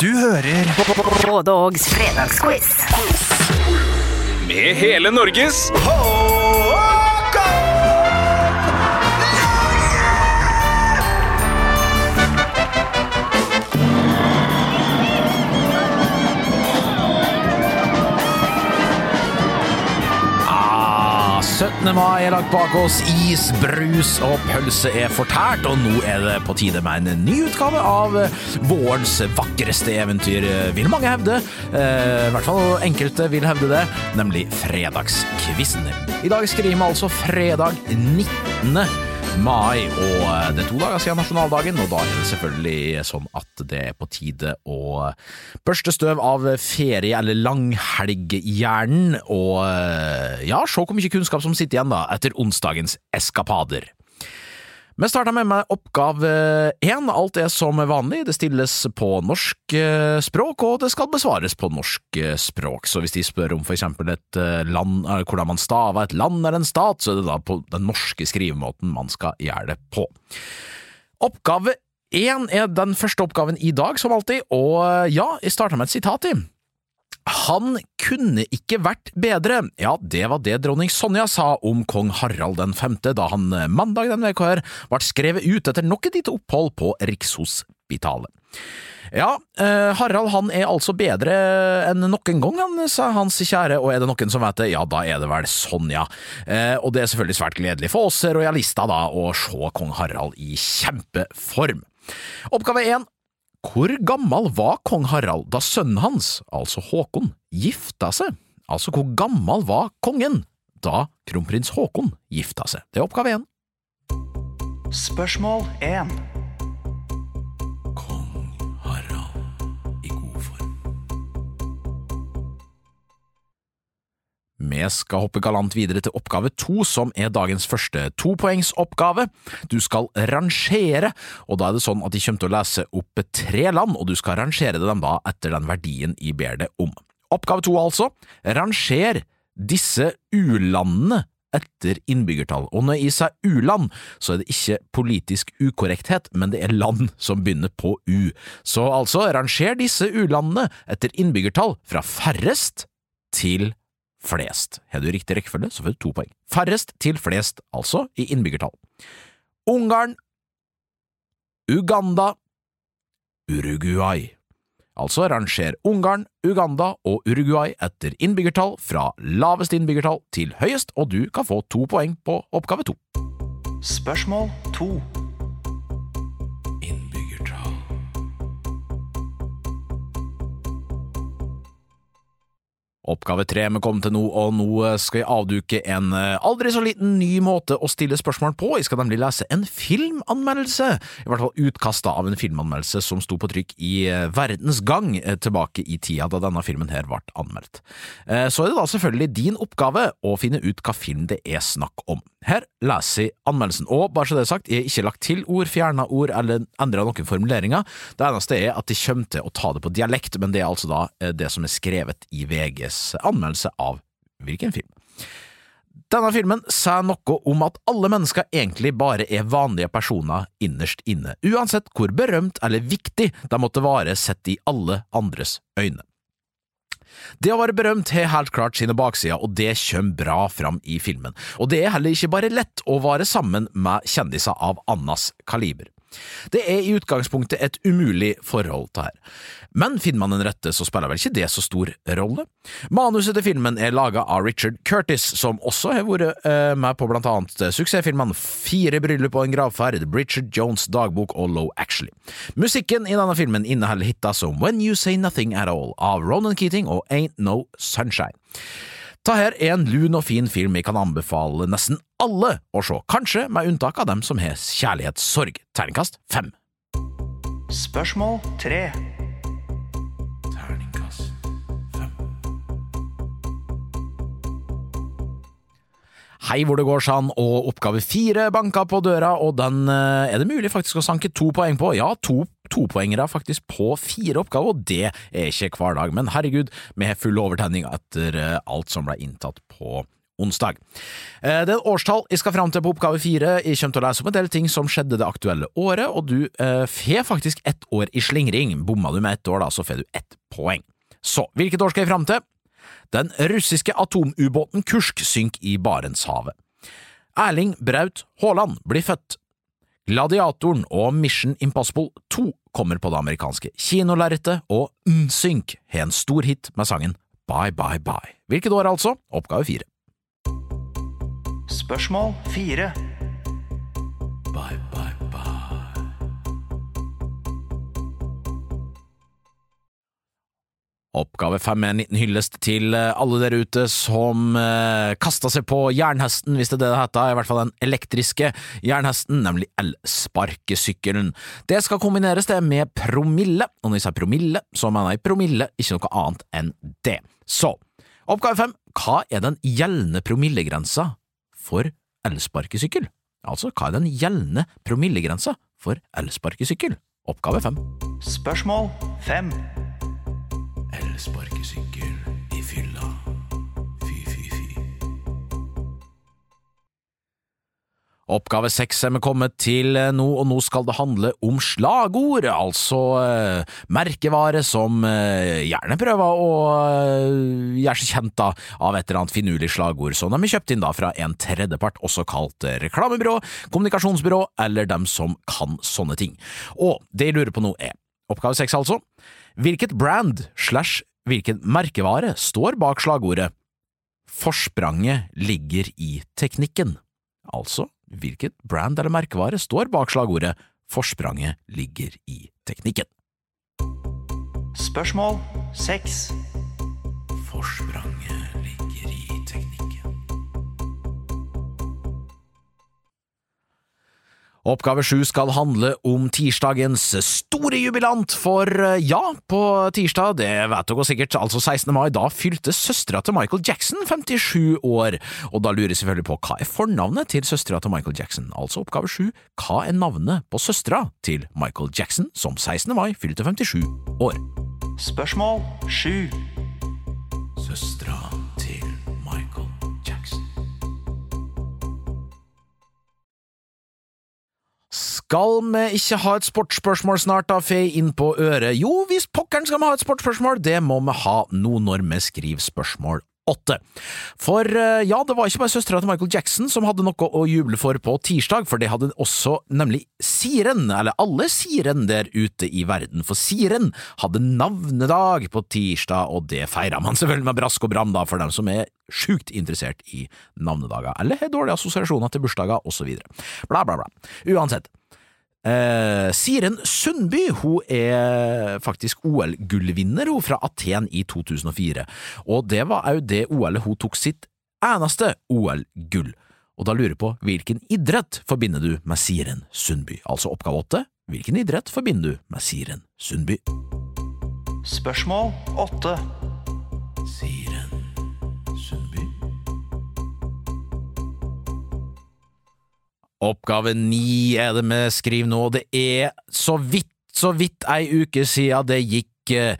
Du hører Både Ågs fredagsquiz. Med hele Norges 17. mai er lagt bak oss, is, brus og pølse er fortært, og nå er det på tide med en ny utgave av vårens vakreste eventyr, vil mange hevde. Eh, I hvert fall enkelte vil hevde det, nemlig Fredagskvissen. I dag skriver vi altså fredag 19 mai, og det er to dager siden nasjonaldagen, og da er det selvfølgelig sånn at det er på tide å børste støv av ferie- eller langhelghjernen, og ja, se hvor mye kunnskap som sitter igjen da, etter onsdagens eskapader. Vi starter med, meg oppgave én. Alt er som vanlig. Det stilles på norsk eh, språk, og det skal besvares på norsk eh, språk. Så hvis de spør om for eksempel et eh, land, hvordan man staver et land eller en stat, så er det da på den norske skrivemåten man skal gjøre det på. Oppgave én er den første oppgaven i dag, som alltid, og ja, jeg starter med et sitat i. Han kunne ikke vært bedre, ja, det var det dronning Sonja sa om kong Harald 5. da han mandag den veka her ble skrevet ut etter nok et lite opphold på Rikshospitalet. Ja, eh, Harald han er altså bedre enn noen gang, han, sa hans kjære, og er det noen som vet det, ja, da er det vel Sonja. Eh, og det er selvfølgelig svært gledelig for oss rojalister da å se kong Harald i kjempeform. Oppgave én hvor gammel var kong Harald da sønnen hans, altså Håkon, gifta seg? Altså, hvor gammel var kongen da kronprins Håkon gifta seg? Det er oppgave én. Spørsmål 1. Vi skal hoppe galant videre til oppgave to, som er dagens første topoengsoppgave. Du skal rangere, og da er det sånn at de kommer til å lese opp tre land, og du skal rangere dem da etter den verdien jeg ber det om. Oppgave to, altså. Ranger disse u-landene etter innbyggertall, og når jeg sier u-land, så er det ikke politisk ukorrekthet, men det er land som begynner på u. Så altså, ranger disse u-landene etter innbyggertall fra færrest til flest. Har du riktig rekkefølge, så får du to poeng. Færrest til flest, altså, i innbyggertall. Ungarn, Uganda, Uruguay. Altså ranger Ungarn, Uganda og Uruguay etter innbyggertall fra lavest innbyggertall til høyest, og du kan få to poeng på oppgave to. Spørsmål 2. Oppgave tre med kom til noe, og nå skal jeg avduke en eh, aldri så liten ny måte å stille spørsmål på. Jeg skal nemlig lese en filmanmeldelse, i hvert fall utkasta av en filmanmeldelse som sto på trykk i eh, Verdens Gang eh, tilbake i tida da denne filmen her ble anmeldt. Så er det da selvfølgelig din oppgave å finne ut hva film det er snakk om. Her leser jeg anmeldelsen, og bare så det er sagt, jeg har ikke lagt til ord, fjerna ord eller endra noen formuleringer. Det eneste er at de kommer til å ta det på dialekt, men det er altså da det som er skrevet i VGs anmeldelse av hvilken film. Denne filmen sier noe om at alle mennesker egentlig bare er vanlige personer innerst inne, uansett hvor berømt eller viktig de måtte være sett i alle andres øyne. Det å være berømt har helt klart sine baksider, og det kommer bra fram i filmen. Og det er heller ikke bare lett å være sammen med kjendiser av Annas kaliber. Det er i utgangspunktet et umulig forhold til her. Men finner man den rette, så spiller vel ikke det så stor rolle? Manuset til filmen er laga av Richard Curtis, som også har vært eh, med på blant annet suksessfilmene Fire bryllup og en gravferd, Richard Jones' dagbok og Low Actually. Musikken i denne filmen inneholder hiter som When You Say Nothing At All av Ronan Keating og Ain't No Sunshine. Dette her en lun og fin film jeg kan anbefale nesten alle å se, kanskje med unntak av dem som har kjærlighetssorg. Terningkast fem. Spørsmål 3. Terningkast fem. Hei hvor det går sann, og oppgave fire banka på døra, og den eh, er det mulig faktisk å sanke to poeng på. Ja, to topoengere faktisk på fire oppgaver, og det er ikke hver dag. Men herregud, vi har full overtenning etter eh, alt som ble inntatt på onsdag. Eh, Det er årstall jeg skal fram til på oppgave fire. Jeg kommer til å lese om en del ting som skjedde det aktuelle året, og du eh, får faktisk ett år i slingring. Bomma du med ett år, da, så får du ett poeng. Så, hvilket år skal jeg fram til? Den russiske atomubåten Kursk synker i Barentshavet. Erling Braut Haaland blir født. Gladiatoren og Mission Impossible 2 kommer på det amerikanske kinolerretet, og NSYNC har en stor hit med sangen Bye Bye Bye. Hvilket år altså? Oppgave fire. Spørsmål fire. Bye. Oppgave fem er en liten hyllest til eh, alle der ute som eh, kasta seg på jernhesten, hvis det er det det heter, i hvert fall den elektriske jernhesten, nemlig elsparkesykkelen. Det skal kombineres det med promille, og når jeg sier promille, så mener jeg promille, ikke noe annet enn det. Så, oppgave fem, hva er den gjeldende promillegrensa for elsparkesykkel? Altså, hva er den gjeldende promillegrensa for elsparkesykkel? Oppgave fem. Spørsmål fem. Elsparkesykkel i fylla. Fy, fy, fy. Oppgave seks er vi kommet til eh, nå, og nå skal det handle om slagord, altså eh, merkevare som eh, gjerne prøver å eh, gjøre seg kjent da, av et eller annet finurlig slagord de har kjøpt inn da fra en tredjepart, også kalt eh, reklamebyrå, kommunikasjonsbyrå eller dem som kan sånne ting. Og det jeg lurer på nå er, oppgave seks altså, hvilket brand slash hvilken merkevare står bak slagordet Forspranget ligger i teknikken? Altså, hvilket brand eller merkevare står bak slagordet Forspranget ligger i teknikken? Spørsmål seks. Forspranget Oppgave sju skal handle om tirsdagens store jubilant, for eh, ja, på tirsdag, det vet dere sikkert, altså 16. mai, da fylte søstera til Michael Jackson 57 år, og da lurer jeg selvfølgelig på hva er fornavnet til søstera til Michael Jackson, altså oppgave sju, hva er navnet på søstera til Michael Jackson, som 16. mai fylte 57 år? Spørsmål sju. Søstera Skal vi ikke ha et sportsspørsmål snart, da, fei inn på øret? Jo, hvis pokkeren skal vi ha et sportsspørsmål, det må vi ha nå når vi skriver spørsmål 8. For eh, ja, det var ikke bare søstera til Michael Jackson som hadde noe å juble for på tirsdag, for det hadde også nemlig Siren, eller alle Siren der ute i verden, for Siren hadde navnedag på tirsdag, og det feira man selvfølgelig med brask og bram, da, for dem som er sjukt interessert i navnedager, eller har dårlige assosiasjoner til bursdager, osv. Bla, bla, bla. Uansett. Eh, Siren Sundby hun er faktisk OL-gullvinner fra Aten i 2004, og det var òg det OL-et hun tok sitt eneste OL-gull. Og da lurer jeg på hvilken idrett forbinder du med Siren Sundby? Altså oppgave åtte, hvilken idrett forbinder du med Siren Sundby? Spørsmål åtte. Siren Oppgave ni er det vi skriver nå, det er så vidt, så vidt ei uke siden det gikk eh,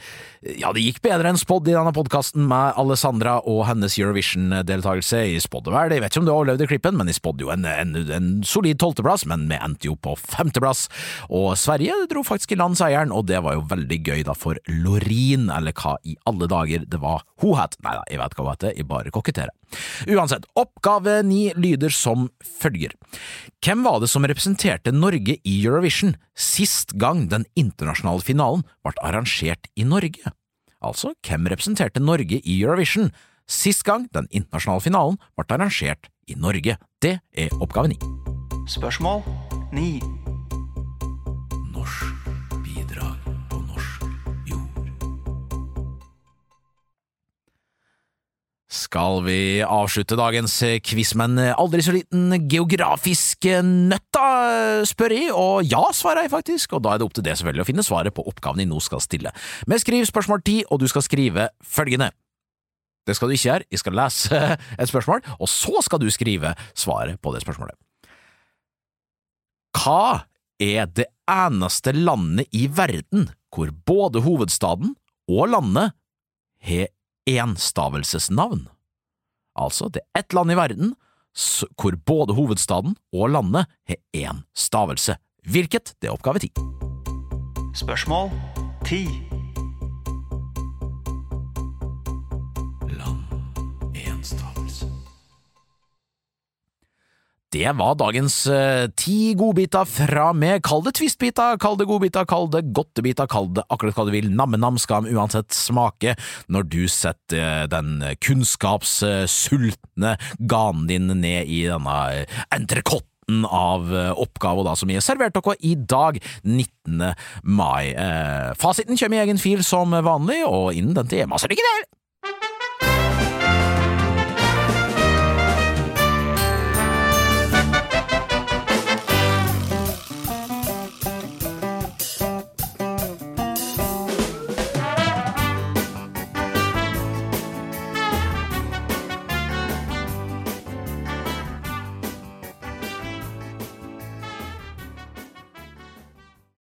ja, det gikk bedre enn spådd i denne podkasten med Alessandra og hennes Eurovision-deltakelse. Jeg spådde vel, jeg vet ikke om du overlevde klippen, men jeg spådde jo en, en, en solid tolvteplass, men vi endte jo på femteplass. Og Sverige dro faktisk i land seieren, og det var jo veldig gøy da for Lorin, eller hva i alle dager det var hun het. Nei da, jeg vet hva hun heter, jeg bare koketterer. Uansett, oppgave ni lyder som følger. Hvem var det som representerte Norge i Eurovision sist gang den internasjonale finalen ble arrangert i Norge? Altså, hvem representerte Norge i Eurovision sist gang den internasjonale finalen ble arrangert i Norge? Det er oppgave ni. Spørsmål ni. Norsk Skal vi avslutte dagens quiz med en aldri så liten geografisk nøtt, da, spør jeg, og ja, svarer jeg faktisk, og da er det opp til det selvfølgelig å finne svaret på oppgaven jeg nå skal stille. Men skriv spørsmål ti, og du skal skrive følgende. Det skal du ikke gjøre, jeg skal lese et spørsmål, og så skal du skrive svaret på det spørsmålet. Hva er det eneste landet i verden hvor både hovedstaden og landet har enstavelsesnavn? Altså, det er ett land i verden hvor både hovedstaden og landet har én stavelse. Hvilket? Det er oppgave ti. Spørsmål 10. Det var dagens eh, ti godbiter fra meg. Kall det twistbiter, kall det godbiter, kall det godtebiter, kall det akkurat hva du vil. Namme-nam skal uansett smake når du setter eh, den kunnskapssultne ganen din ned i denne eh, entrecôten av eh, oppgaver som jeg har servert dere i dag, 19. mai. Eh, fasiten kommer i egen fil som vanlig, og innen den tid, masse lykke til!